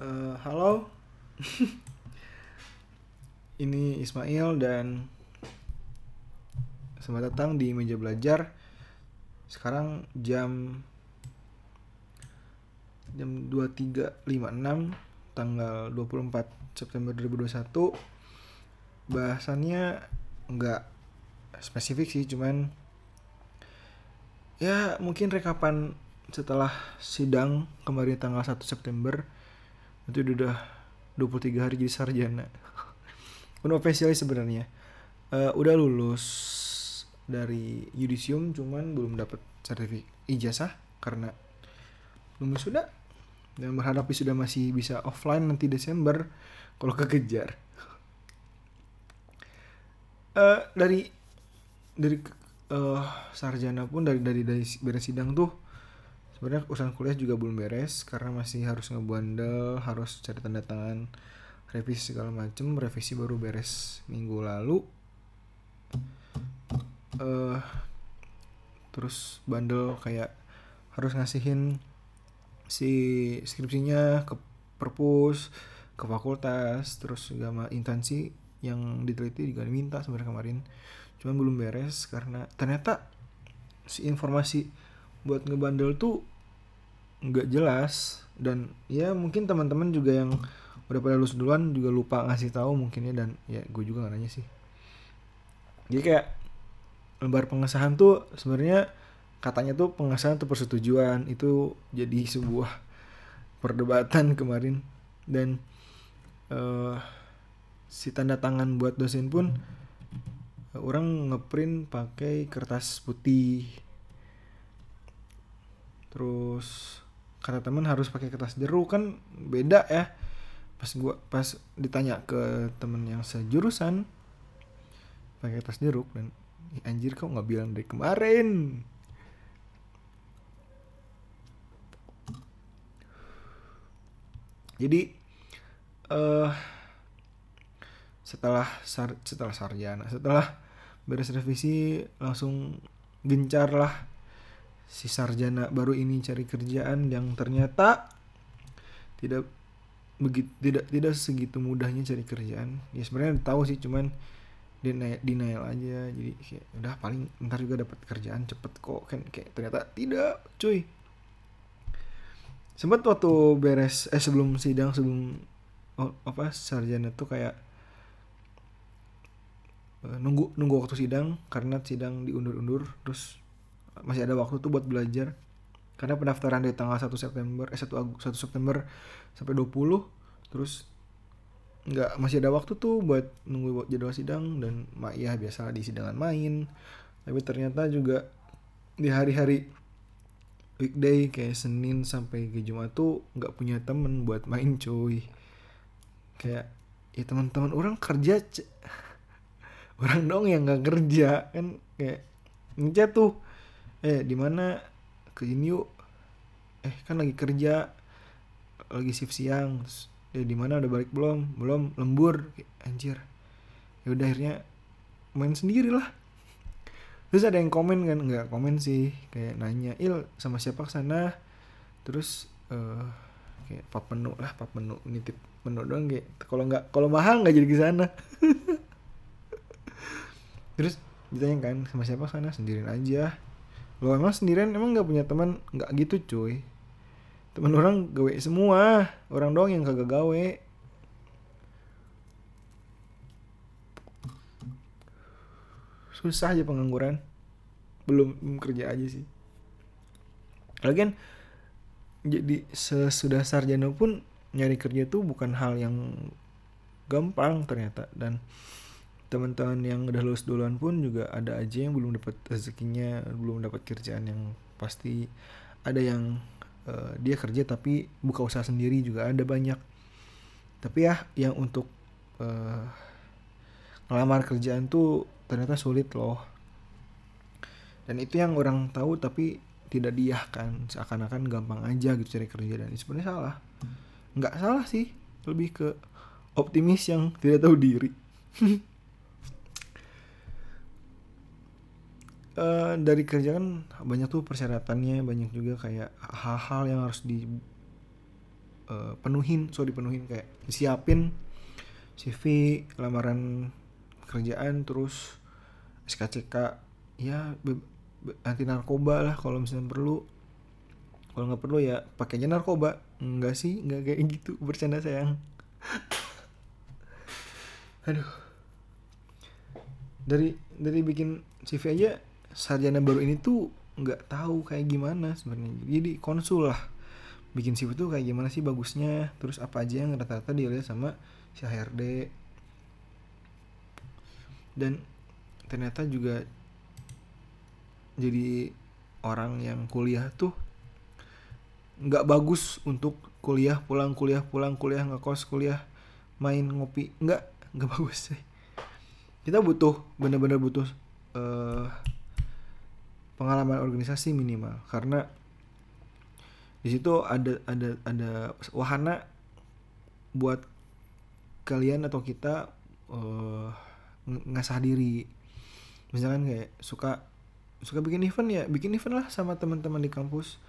Eh, halo, ini Ismail dan selamat datang di meja belajar. Sekarang jam jam 23.56 tanggal 24 September 2021. Bahasannya nggak spesifik sih, cuman ya mungkin rekapan setelah sidang kemarin tanggal 1 September itu udah 23 hari jadi sarjana. Unofficially sebenarnya. Eh, udah lulus dari yudisium cuman belum dapat sertifikat ijazah karena belum sudah dan berharap sudah masih bisa offline nanti Desember kalau kekejar. Eh, dari dari eh, sarjana pun dari dari dari beres sidang tuh sebenarnya urusan kuliah juga belum beres karena masih harus ngebandel harus cari tanda tangan revisi segala macem. Revisi baru beres minggu lalu. Eh terus bandel kayak harus ngasihin si skripsinya ke perpus ke fakultas terus juga sama instansi yang diteliti juga diminta sebenarnya kemarin. Cuman belum beres karena ternyata si informasi buat ngebandel tuh nggak jelas. Dan ya mungkin teman-teman juga yang udah pada lulus duluan juga lupa ngasih tahu mungkin ya. Dan ya gue juga nggak nanya sih. Jadi kayak lembar pengesahan tuh sebenarnya katanya tuh pengesahan tuh persetujuan. Itu jadi sebuah perdebatan kemarin. Dan eh si tanda tangan buat dosen pun eh, orang ngeprint pakai kertas putih terus kata temen harus pakai kertas jeruk kan beda ya. Pas gua pas ditanya ke temen yang sejurusan pakai kertas jeruk? Dan "Ih, anjir kau nggak bilang dari kemarin? Jadi eh setelah sar setelah sarjana setelah beres revisi langsung gencar lah si sarjana baru ini cari kerjaan yang ternyata tidak begitu tidak tidak segitu mudahnya cari kerjaan. Ya sebenarnya tahu sih cuman denial, denial aja. Jadi kayak udah paling ntar juga dapat kerjaan cepet kok kan. Kayak ternyata tidak cuy. Sempat waktu beres eh sebelum sidang sebelum oh, apa sarjana tuh kayak eh, nunggu nunggu waktu sidang. Karena sidang diundur-undur terus masih ada waktu tuh buat belajar. Karena pendaftaran dari tanggal 1 September eh 1, Agu- 1 September sampai 20 terus nggak masih ada waktu tuh buat nunggu buat jadwal sidang dan mak ya biasa di sidangan main. Tapi ternyata juga di hari-hari weekday kayak Senin sampai ke Jumat tuh nggak punya temen buat main cuy. Kayak ya teman-teman orang kerja orang dong yang nggak kerja kan kayak ngechat tuh eh di mana? Ke ini yuk. Eh kan lagi kerja. Lagi shift siang. Terus eh di mana? Udah balik belum? Belum lembur. Anjir. Ya udah akhirnya main sendiri lah terus ada yang komen kan? Nggak komen sih. Kayak nanya il sama siapa ke sana terus eh kayak pap menu lah pap menu. Nitip menu doang kayak kalau nggak kalau mahal nggak jadi ke sana. Terus ditanya kan sama siapa sana? Sendirian aja lo emang sendirian emang nggak punya teman? Nggak gitu cuy. Teman orang gawe semua. Orang doang yang kagak gawe. Susah aja pengangguran. Belum belum kerja aja sih. Lagian jadi sesudah sarjana pun nyari kerja tuh bukan hal yang gampang ternyata. Dan teman-teman yang udah lulus duluan pun juga ada aja yang belum dapat rezekinya belum dapat kerjaan yang pasti. Ada yang eh, dia kerja tapi buka usaha sendiri juga ada banyak. Tapi ya yang untuk eh, ngelamar kerjaan tuh ternyata sulit loh. Dan itu yang orang tahu tapi tidak diahkan seakan-akan gampang aja gitu cari kerja dan itu sebenarnya salah. Nggak salah sih lebih ke optimis yang tidak tahu diri Eh, dari kerja kan banyak tuh persyaratannya banyak juga kayak hal-hal yang harus di uh, penuhin so dipenuhin. Kayak siapin CV lamaran pekerjaan terus SKCK ya anti narkoba lah kalau misalnya perlu. Kalau nggak perlu ya pakainya narkoba. Enggak sih enggak kayak gitu. Bercanda sayang. Aduh. Dari dari bikin CV aja sarjana baru ini tuh nggak tahu kayak gimana sebenarnya. Jadi konsul lah. Bikin CV tuh kayak gimana sih bagusnya? Terus apa aja yang rata-rata dilihat sama si HRD dan ternyata juga jadi orang yang kuliah tuh nggak bagus untuk kuliah pulang kuliah pulang kuliah ngekos kuliah main ngopi. Nggak nggak bagus sih. Kita butuh bener-bener butuh uh, pengalaman organisasi minimal. Karena di situ ada ada ada wahana buat kalian atau kita uh, ngasah diri. Misalkan kayak suka suka bikin event ya bikin event lah sama teman-teman di kampus.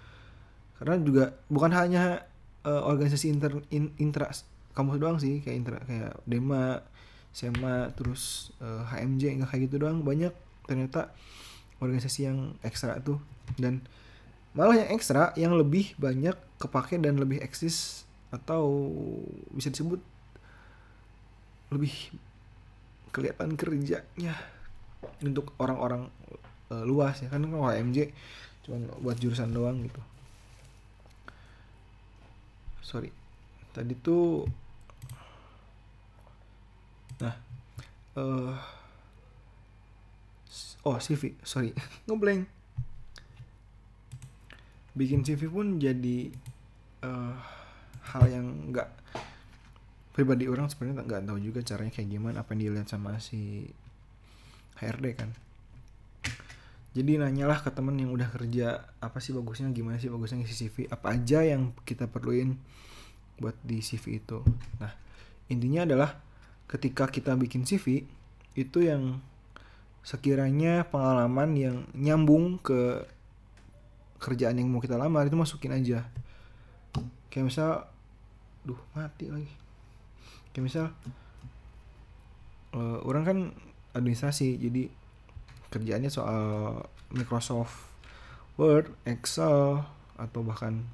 Karena juga bukan hanya uh, organisasi inter in, intra kampus doang sih kayak intra kayak dema sema terus uh, HMJ nggak kayak gitu doang banyak. Ternyata organisasi yang ekstra tuh. Dan malah yang ekstra yang lebih banyak kepake dan lebih eksis atau bisa disebut lebih kelihatan kerjanya untuk orang-orang uh, luas ya. Kan kalau MJ cuma buat jurusan doang gitu. Sorry. Tadi tuh nah uh, oh CV sorry. Ngeblank. Bikin CV pun jadi uh, hal yang nggak pribadi orang sebenarnya nggak tahu juga caranya kayak gimana apa yang dilihat sama si HRD kan. Jadi nanyalah ke temen yang udah kerja apa sih bagusnya gimana sih bagusnya ngisi CV apa aja yang kita perluin buat di CV itu. Nah intinya adalah ketika kita bikin CV itu yang sekiranya pengalaman yang nyambung ke kerjaan yang mau kita lamar itu masukin aja. Kayak misal duh mati lagi. Kayak misal uh, orang kan administrasi jadi kerjaannya soal Microsoft Word, Excel atau bahkan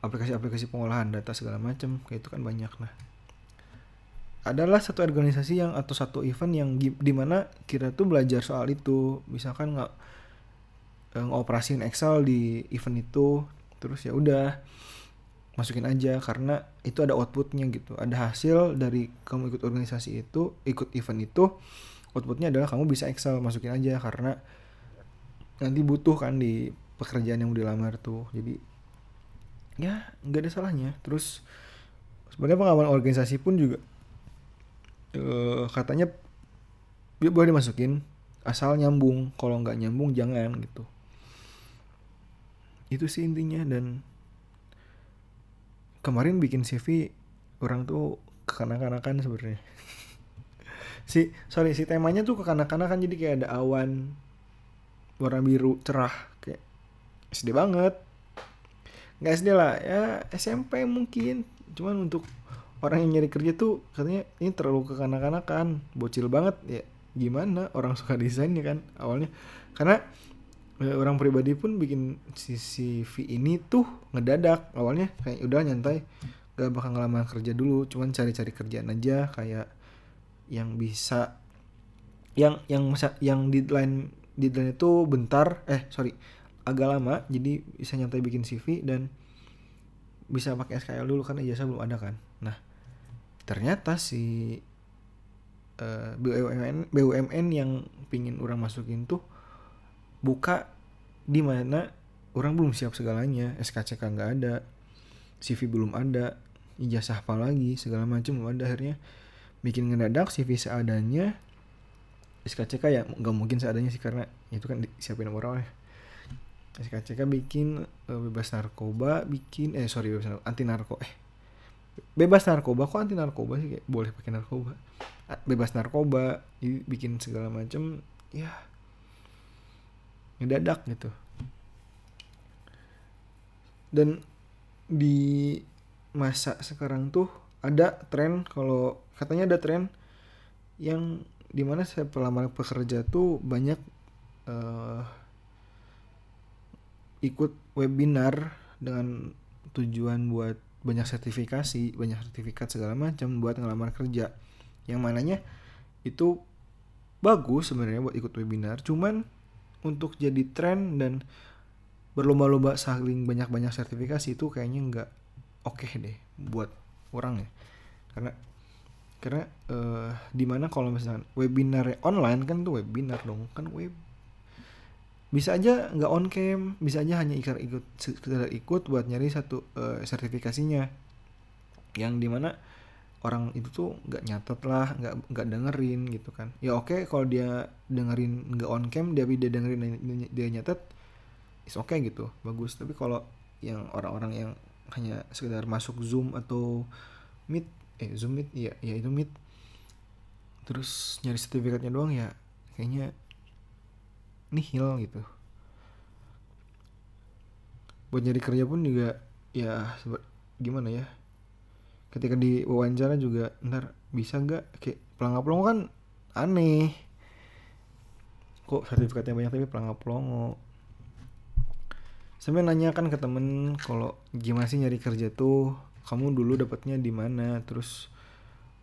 aplikasi-aplikasi pengolahan data segala macam kayak itu kan banyak nah adalah satu organisasi yang atau satu event yang di mana kita tuh belajar soal itu. Misalkan nggak eh, ngoperasin Excel di event itu terus ya udah masukin aja karena itu ada outputnya gitu. Ada hasil dari kamu ikut organisasi itu ikut event itu outputnya adalah kamu bisa Excel masukin aja karena nanti butuh kan di pekerjaan yang dilamar tuh. Jadi ya nggak ada salahnya. Terus sebenarnya pengalaman organisasi pun juga uh, katanya boleh dimasukin. Asal nyambung. Kalau nggak nyambung jangan gitu. Itu sih intinya dan kemarin bikin CV orang tuh kekanak-kanakan sebenarnya. Si sorry si temanya tuh kekanak-kanakan jadi kayak ada awan warna biru cerah kayak SD banget. Nggak SD lah ya SMP mungkin. Cuman untuk orang yang nyari kerja tuh katanya ini terlalu kekanak-kanakan bocil banget. Ya gimana? Orang suka desain ya kan awalnya. Karena eh, orang pribadi pun bikin si CV ini tuh ngedadak. Awalnya kayak udah nyantai. Gak bakal ngelamar kerja dulu. Cuman cari-cari kerjaan aja kayak yang bisa yang yang masa yang deadline deadline itu bentar. Eh sorry agak lama. Jadi bisa nyantai bikin CV dan bisa pakai SKL dulu karena ijazah belum ada kan. Nah ternyata si uh, eh, BUMN BUMN yang pingin orang masukin tuh buka di mana orang belum siap segalanya. SKCK nggak ada CV belum ada ijazah apa lagi segala macam belum ada akhirnya bikin ngedadak CV seadanya. SKCK ya nggak mungkin seadanya sih karena itu kan siapin orang ya. SKCK bikin uh, bebas narkoba bikin eh sorry bebas narkoba, anti narko eh bebas narkoba kok anti narkoba sih? Kayak boleh pakai narkoba. Bebas narkoba bikin segala macam ya ngedadak gitu. Dan di masa sekarang tuh ada tren kalau katanya ada tren yang di mana saya pelamar pekerja tuh banyak uh, ikut webinar dengan tujuan buat banyak sertifikasi, banyak sertifikat segala macam buat ngelamar kerja. Yang mananya itu bagus sebenarnya buat ikut webinar, cuman untuk jadi tren dan berlomba-lomba saling banyak-banyak sertifikasi itu kayaknya nggak oke okay deh buat orang ya. Karena karena uh, di mana kalau misalnya webinar online kan tuh webinar dong kan web bisa aja nggak on cam bisa aja hanya ikut ikut sekedar ikut buat nyari satu uh, sertifikasinya. Yang di mana orang itu tuh nggak nyatet lah nggak nggak dengerin gitu kan. Ya oke okay, kalau dia dengerin nggak on cam dia dia dengerin dia nyatet is oke okay gitu bagus. Tapi kalau yang orang-orang yang hanya sekedar masuk zoom atau meet eh zoom meet ya ya itu meet terus nyari sertifikatnya doang ya kayaknya nihil gitu. Buat nyari kerja pun juga ya gimana ya? Ketika di wawancara juga ntar bisa nggak? Kayak pelangap pelongo kan aneh. Kok sertifikatnya banyak tapi pelangap pelongo sampai nanya kan ke temen kalau gimana sih nyari kerja tuh? Kamu dulu dapatnya di mana? Terus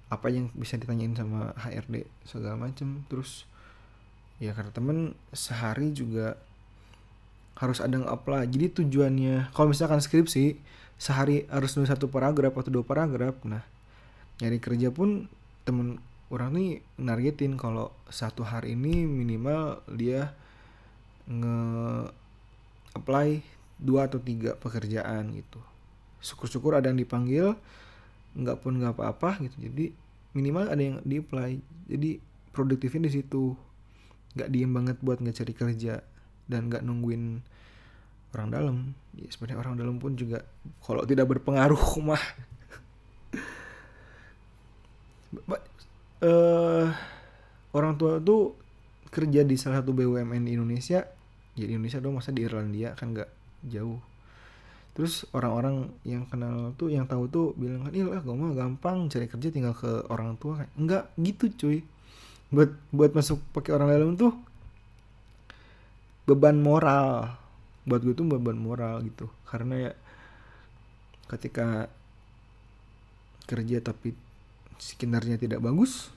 apa yang bisa ditanyain sama HRD segala macem. Terus ya karena temen sehari juga harus ada nge-apply jadi tujuannya kalau misalkan skripsi sehari harus nulis satu paragraf atau dua paragraf. Nah nyari kerja pun temen orang nih nargetin kalau satu hari ini minimal dia nge apply dua atau tiga pekerjaan gitu. Syukur-syukur ada yang dipanggil nggak pun nggak apa-apa gitu. Jadi minimal ada yang di apply jadi produktifnya di situ nggak diem banget buat nggak cari kerja dan nggak nungguin orang dalam. Ya sebenarnya orang dalam pun juga kalau tidak berpengaruh mah. Uh, orang tua tuh kerja di salah satu BUMN di Indonesia. Ya di Indonesia dong masa di Irlandia kan nggak jauh. Terus orang-orang yang kenal tuh yang tahu tuh bilang kan iya gue mah gampang cari kerja tinggal ke orang tua. Kan enggak gitu cuy buat buat masuk pakai orang dalam tuh beban moral. Buat gue tuh beban moral gitu. Karena ya ketika kerja tapi sekinarnya tidak bagus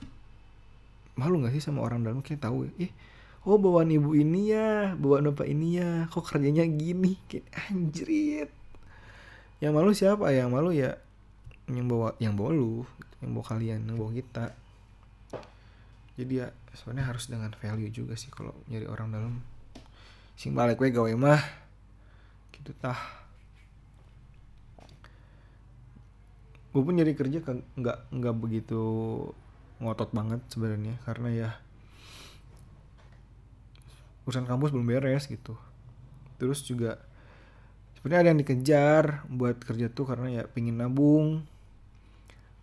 malu nggak sih sama orang dalam? Kayak tahu ya eh oh bawaan ibu ini ya bawaan bapak ini ya kok kerjanya gini? Kayak anjrit. Yang malu siapa? Yang malu ya yang bawa yang bawa lu yang bawa kalian yang bawa kita jadi ya sebenarnya harus dengan value juga sih kalau nyari orang dalam. Sing balik gue gawe mah gitu tah. Gue pun nyari kerja kan nggak nggak begitu ngotot banget sebenarnya karena ya urusan kampus belum beres gitu. Terus juga sebenarnya ada yang dikejar buat kerja tuh karena ya pingin nabung.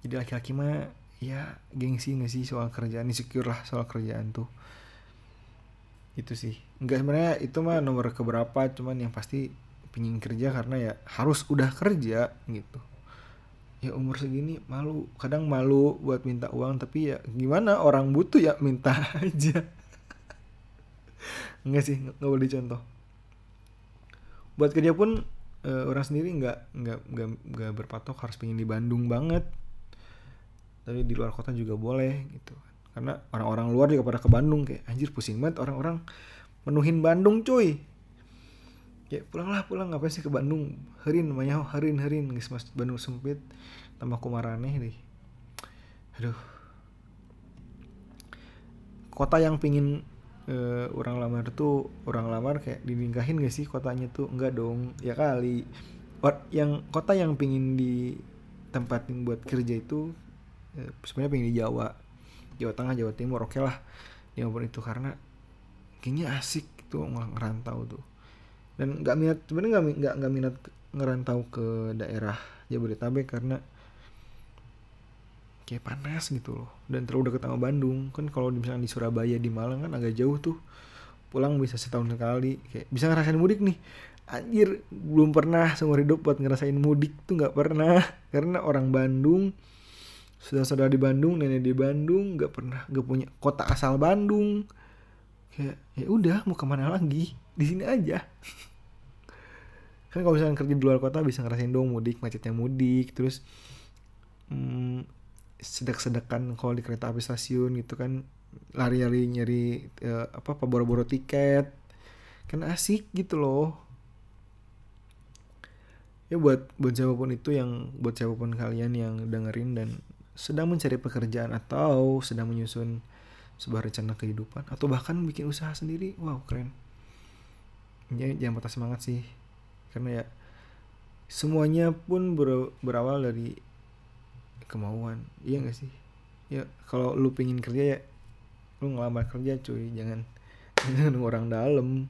Jadi laki-laki mah ya gengsi gak sih soal kerjaan? Insecure lah soal kerjaan tuh. Itu sih. Enggak sebenarnya itu mah nomor keberapa cuman yang pasti pingin kerja karena ya harus udah kerja gitu. Ya umur segini malu. Kadang malu buat minta uang tapi ya gimana? Orang butuh ya minta aja. Enggak sih nggak boleh contoh buat kerja pun uh, orang sendiri nggak nggak nggak nggak berpatok harus pengen di Bandung banget tapi di luar kota juga boleh gitu karena orang-orang luar juga pada ke Bandung kayak anjir pusing banget orang-orang menuhin Bandung cuy. Kayak pulanglah pulang ngapain sih ke Bandung? Herin namanya herin herin guys Bandung sempit tambah kumaraneh deh. Aduh. Kota yang pingin uh, orang lamar tuh orang lamar kayak dinikahin gak sih kotanya tuh? Enggak dong ya kali. Yang kota yang pingin ditempatin buat kerja itu sebenarnya pengen di Jawa. Jawa Tengah Jawa Timur oke okay lah di mana pun itu karena kayaknya asik gitu ngerantau tuh. Dan nggak minat sebenarnya nggak nggak nggak minat ngerantau ke daerah Jabodetabek karena kayak panas gitu loh. Dan terlalu dekat sama Bandung. Kan kalau misalnya di Surabaya di Malang kan agak jauh tuh. Pulang bisa setahun sekali. Kayak bisa ngerasain mudik nih. Anjir belum pernah seumur hidup buat ngerasain mudik tuh nggak pernah. Karena orang Bandung sudah saudara di Bandung nenek di Bandung nggak pernah nggak punya kota asal Bandung. Kayak ya udah mau ke mana lagi? Di sini aja. Kan kalau misalnya kerja di luar kota bisa ngerasain dong mudik macetnya mudik terus hmm, sedek-sedekan kalau di kereta api stasiun gitu kan lari-lari nyari uh, apa apa boro-boro tiket. Kan asik gitu loh. Ya buat buat siapa pun itu yang buat siapa pun kalian yang dengerin dan sedang mencari pekerjaan atau sedang menyusun sebuah rencana kehidupan atau bahkan bikin usaha sendiri. Wow keren. Ya, jangan patah semangat sih. Karena ya semuanya pun ber, berawal dari kemauan. Iya gak sih? Ya kalau lu pengen kerja ya lu ngelamar kerja cuy. Jangan jangan orang dalam